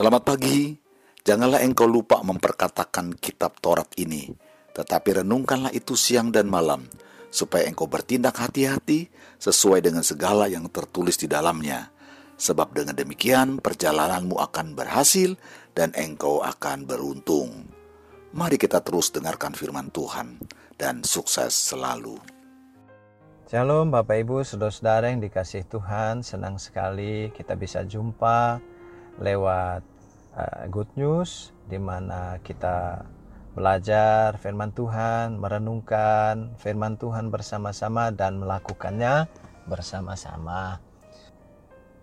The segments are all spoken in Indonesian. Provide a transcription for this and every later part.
Selamat pagi. Janganlah engkau lupa memperkatakan kitab Taurat ini, tetapi renungkanlah itu siang dan malam, supaya engkau bertindak hati-hati sesuai dengan segala yang tertulis di dalamnya. Sebab dengan demikian perjalananmu akan berhasil dan engkau akan beruntung. Mari kita terus dengarkan firman Tuhan dan sukses selalu. Shalom Bapak Ibu, saudara-saudara yang dikasih Tuhan, senang sekali kita bisa jumpa lewat uh, Good News di mana kita belajar firman Tuhan, merenungkan firman Tuhan bersama-sama dan melakukannya bersama-sama.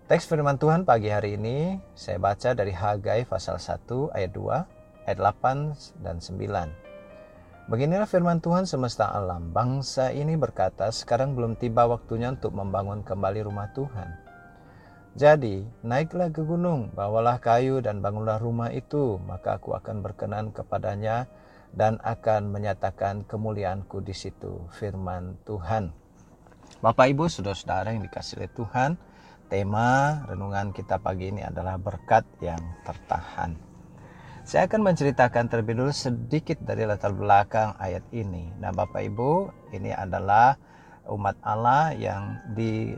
Teks firman Tuhan pagi hari ini saya baca dari Hagai pasal 1 ayat 2, ayat 8 dan 9. Beginilah firman Tuhan semesta alam. Bangsa ini berkata, sekarang belum tiba waktunya untuk membangun kembali rumah Tuhan jadi, naiklah ke gunung, bawalah kayu dan bangunlah rumah itu, maka aku akan berkenan kepadanya dan akan menyatakan kemuliaanku di situ. Firman Tuhan. Bapak Ibu, saudara-saudara yang dikasih oleh Tuhan, tema renungan kita pagi ini adalah berkat yang tertahan. Saya akan menceritakan terlebih dulu sedikit dari latar belakang ayat ini. Nah, Bapak Ibu, ini adalah umat Allah yang di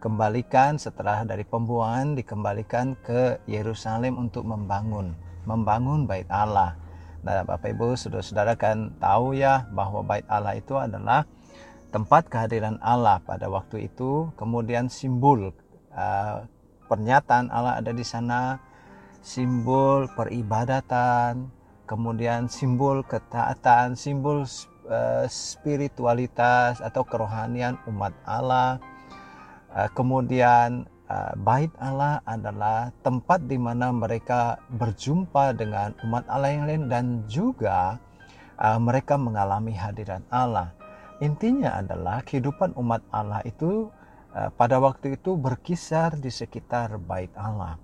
kembalikan setelah dari pembuangan dikembalikan ke Yerusalem untuk membangun membangun bait Allah. Nah, Bapak Ibu, saudara-saudara kan tahu ya bahwa bait Allah itu adalah tempat kehadiran Allah pada waktu itu, kemudian simbol uh, pernyataan Allah ada di sana, simbol peribadatan, kemudian simbol ketaatan, simbol uh, spiritualitas atau kerohanian umat Allah kemudian eh, bait Allah adalah tempat di mana mereka berjumpa dengan umat Allah yang lain dan juga eh, mereka mengalami hadiran Allah. Intinya adalah kehidupan umat Allah itu pada waktu itu berkisar di sekitar bait Allah.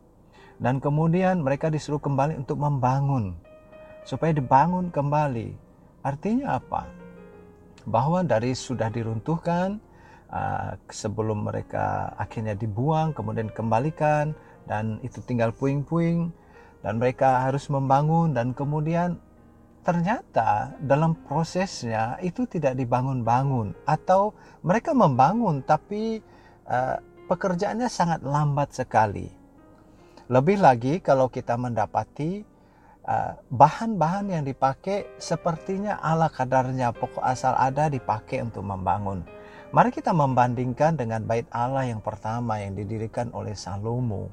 Dan kemudian mereka disuruh kembali untuk membangun supaya dibangun kembali. Artinya apa? Bahwa dari sudah diruntuhkan uh, sebelum mereka akhirnya dibuang kemudian kembalikan dan itu tinggal puing-puing dan mereka harus membangun dan kemudian ternyata dalam prosesnya itu tidak dibangun-bangun atau mereka membangun tapi uh, pekerjaannya sangat lambat sekali. Lebih lagi kalau kita mendapati uh, bahan-bahan yang dipakai sepertinya ala kadarnya pokok asal ada dipakai untuk membangun. Mari kita membandingkan dengan bait Allah yang pertama yang didirikan oleh Salomo.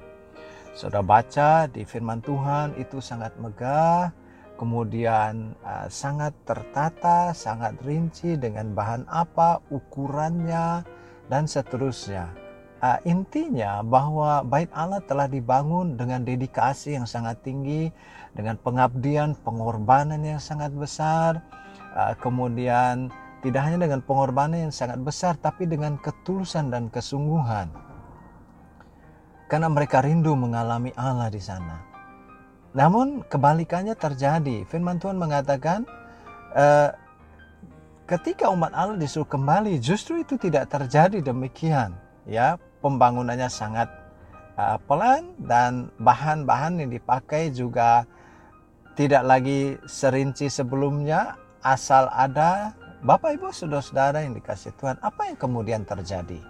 Sudah baca di firman Tuhan itu sangat megah, kemudian uh, sangat tertata, sangat rinci dengan bahan apa, ukurannya, dan seterusnya. Uh, intinya bahwa bait Allah telah dibangun dengan dedikasi yang sangat tinggi, dengan pengabdian, pengorbanan yang sangat besar, uh, kemudian tidak hanya dengan pengorbanan yang sangat besar, tapi dengan ketulusan dan kesungguhan. Karena mereka rindu mengalami Allah di sana. Namun kebalikannya terjadi. Firman Tuhan mengatakan, e, ketika umat Allah disuruh kembali, justru itu tidak terjadi demikian. Ya, pembangunannya sangat uh, pelan dan bahan-bahan yang dipakai juga tidak lagi serinci sebelumnya, asal ada Bapak Ibu saudara-saudara yang dikasih Tuhan, apa yang kemudian terjadi?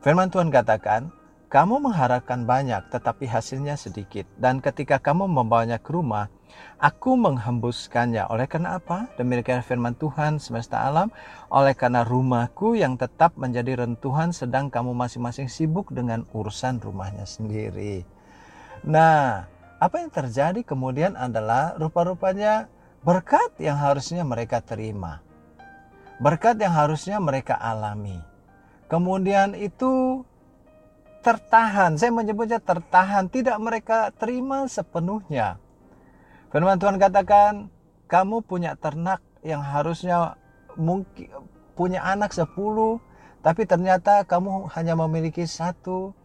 Firman Tuhan katakan, kamu mengharapkan banyak tetapi hasilnya sedikit. Dan ketika kamu membawanya ke rumah, aku menghembuskannya. Oleh karena apa? Demikian firman Tuhan semesta alam. Oleh karena rumahku yang tetap menjadi rentuhan sedang kamu masing-masing sibuk dengan urusan rumahnya sendiri. Nah, apa yang terjadi kemudian adalah rupa-rupanya berkat yang harusnya mereka terima, berkat yang harusnya mereka alami. Kemudian itu tertahan, saya menyebutnya tertahan, tidak mereka terima sepenuhnya. Firman Tuhan katakan, kamu punya ternak yang harusnya mungkin punya anak sepuluh, tapi ternyata kamu hanya memiliki satu.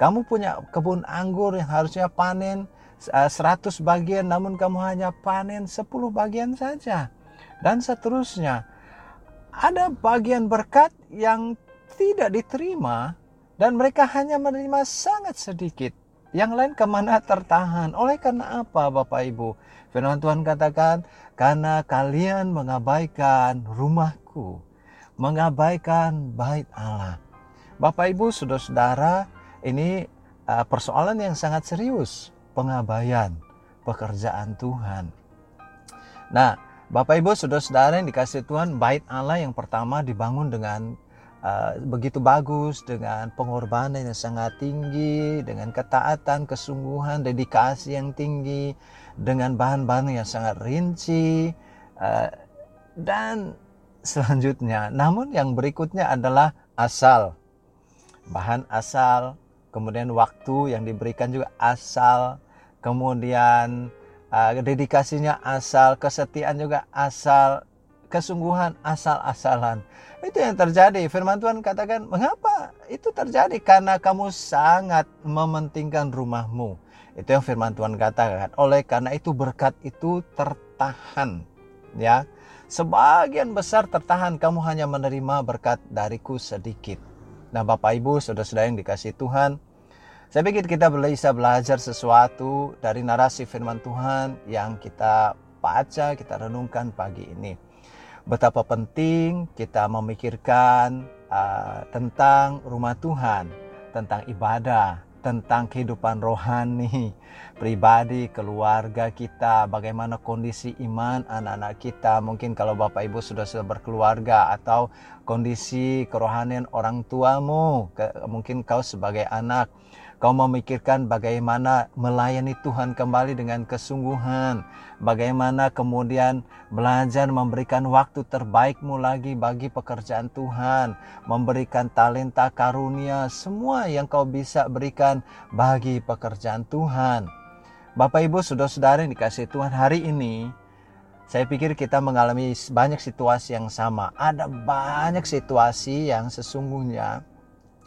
Kamu punya kebun anggur yang harusnya panen, 100 eh, bagian namun kamu hanya panen 10 bagian saja dan seterusnya ada bagian berkat yang tidak diterima dan mereka hanya menerima sangat sedikit Yang lain ke mana tertahan? Oleh karena apa Bapak Ibu? Firman Tuhan katakan, karena kalian mengabaikan rumahku, mengabaikan bait Allah. Bapak Ibu, saudara-saudara, ini uh, persoalan yang sangat serius, pengabaian pekerjaan Tuhan. Nah, Bapak Ibu, saudara-saudara yang dikasih Tuhan, bait Allah yang pertama dibangun dengan uh, begitu bagus dengan pengorbanan yang sangat tinggi, dengan ketaatan, kesungguhan, dedikasi yang tinggi, dengan bahan-bahan yang sangat rinci, uh, dan selanjutnya. Namun yang berikutnya adalah asal, bahan asal, kemudian waktu yang diberikan juga asal, kemudian uh, dedikasinya asal, kesetiaan juga asal, kesungguhan asal-asalan. Itu yang terjadi. Firman Tuhan katakan, mengapa itu terjadi? Karena kamu sangat mementingkan rumahmu. Itu yang firman Tuhan katakan. Oleh karena itu berkat itu tertahan. Ya, sebagian besar tertahan. Kamu hanya menerima berkat dariku sedikit. Nah, Bapak Ibu, saudara-saudara yang dikasih Tuhan, saya pikir kita bisa belajar sesuatu dari narasi firman Tuhan yang kita baca, kita renungkan pagi ini. Betapa penting kita memikirkan uh, tentang rumah Tuhan, tentang ibadah, tentang kehidupan rohani, pribadi, keluarga kita, bagaimana kondisi iman anak-anak kita. Mungkin kalau Bapak Ibu sudah sudah berkeluarga atau kondisi kerohanian orang tuamu, mungkin kau sebagai anak Kau memikirkan bagaimana melayani Tuhan kembali dengan kesungguhan. Bagaimana kemudian belajar memberikan waktu terbaikmu lagi bagi pekerjaan Tuhan. Memberikan talenta karunia, semua yang kau bisa berikan bagi pekerjaan Tuhan. Bapak Ibu saudara-saudara yang dikasih Tuhan hari ini, saya pikir kita mengalami banyak situasi yang sama. Ada banyak situasi yang sesungguhnya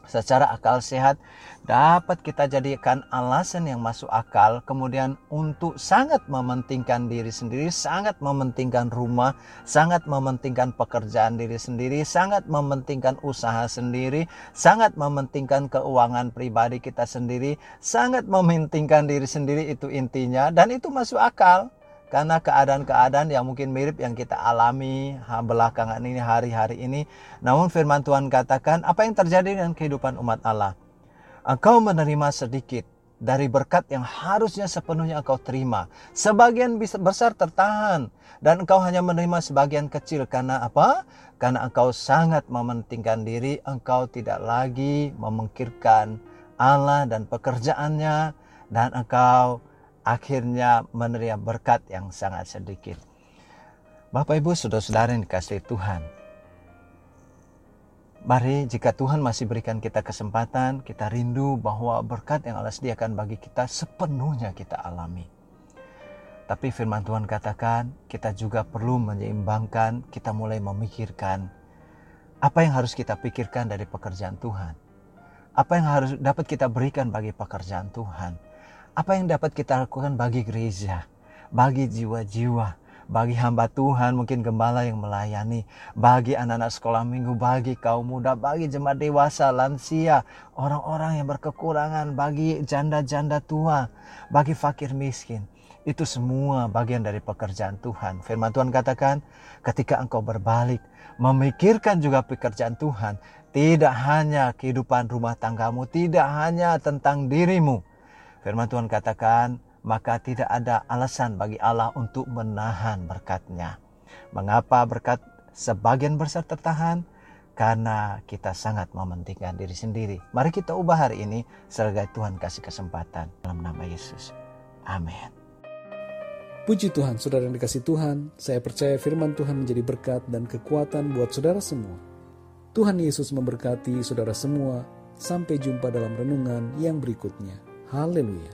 secara akal sehat dapat kita jadikan alasan yang masuk akal kemudian untuk sangat mementingkan diri sendiri sangat mementingkan rumah sangat mementingkan pekerjaan diri sendiri sangat mementingkan usaha sendiri sangat mementingkan keuangan pribadi kita sendiri sangat mementingkan diri sendiri itu intinya dan itu masuk akal karena keadaan-keadaan yang mungkin mirip yang kita alami belakangan ini hari-hari ini. Namun firman Tuhan katakan apa yang terjadi dengan kehidupan umat Allah. Engkau menerima sedikit dari berkat yang harusnya sepenuhnya engkau terima. Sebagian besar tertahan dan engkau hanya menerima sebagian kecil karena apa? Karena engkau sangat mementingkan diri, engkau tidak lagi memikirkan Allah dan pekerjaannya dan engkau akhirnya menerima berkat yang sangat sedikit. Bapak Ibu saudara-saudara dikasih Tuhan. Mari jika Tuhan masih berikan kita kesempatan, kita rindu bahwa berkat yang Allah sediakan bagi kita sepenuhnya kita alami. Tapi firman Tuhan katakan kita juga perlu menyeimbangkan, kita mulai memikirkan apa yang harus kita pikirkan dari pekerjaan Tuhan. Apa yang harus dapat kita berikan bagi pekerjaan Tuhan apa yang dapat kita lakukan bagi gereja, bagi jiwa-jiwa, bagi hamba Tuhan, mungkin gembala yang melayani, bagi anak-anak sekolah minggu, bagi kaum muda, bagi jemaat dewasa, lansia, orang-orang yang berkekurangan, bagi janda-janda tua, bagi fakir miskin. Itu semua bagian dari pekerjaan Tuhan. Firman Tuhan katakan, ketika engkau berbalik, memikirkan juga pekerjaan Tuhan, tidak hanya kehidupan rumah tanggamu, tidak hanya tentang dirimu, Firman Tuhan katakan, maka tidak ada alasan bagi Allah untuk menahan berkatnya. Mengapa berkat sebagian besar tertahan? Karena kita sangat mementingkan diri sendiri. Mari kita ubah hari ini sebagai Tuhan kasih kesempatan. Dalam nama Yesus. Amin. Puji Tuhan, saudara yang dikasih Tuhan, saya percaya firman Tuhan menjadi berkat dan kekuatan buat saudara semua. Tuhan Yesus memberkati saudara semua. Sampai jumpa dalam renungan yang berikutnya. Hallelujah.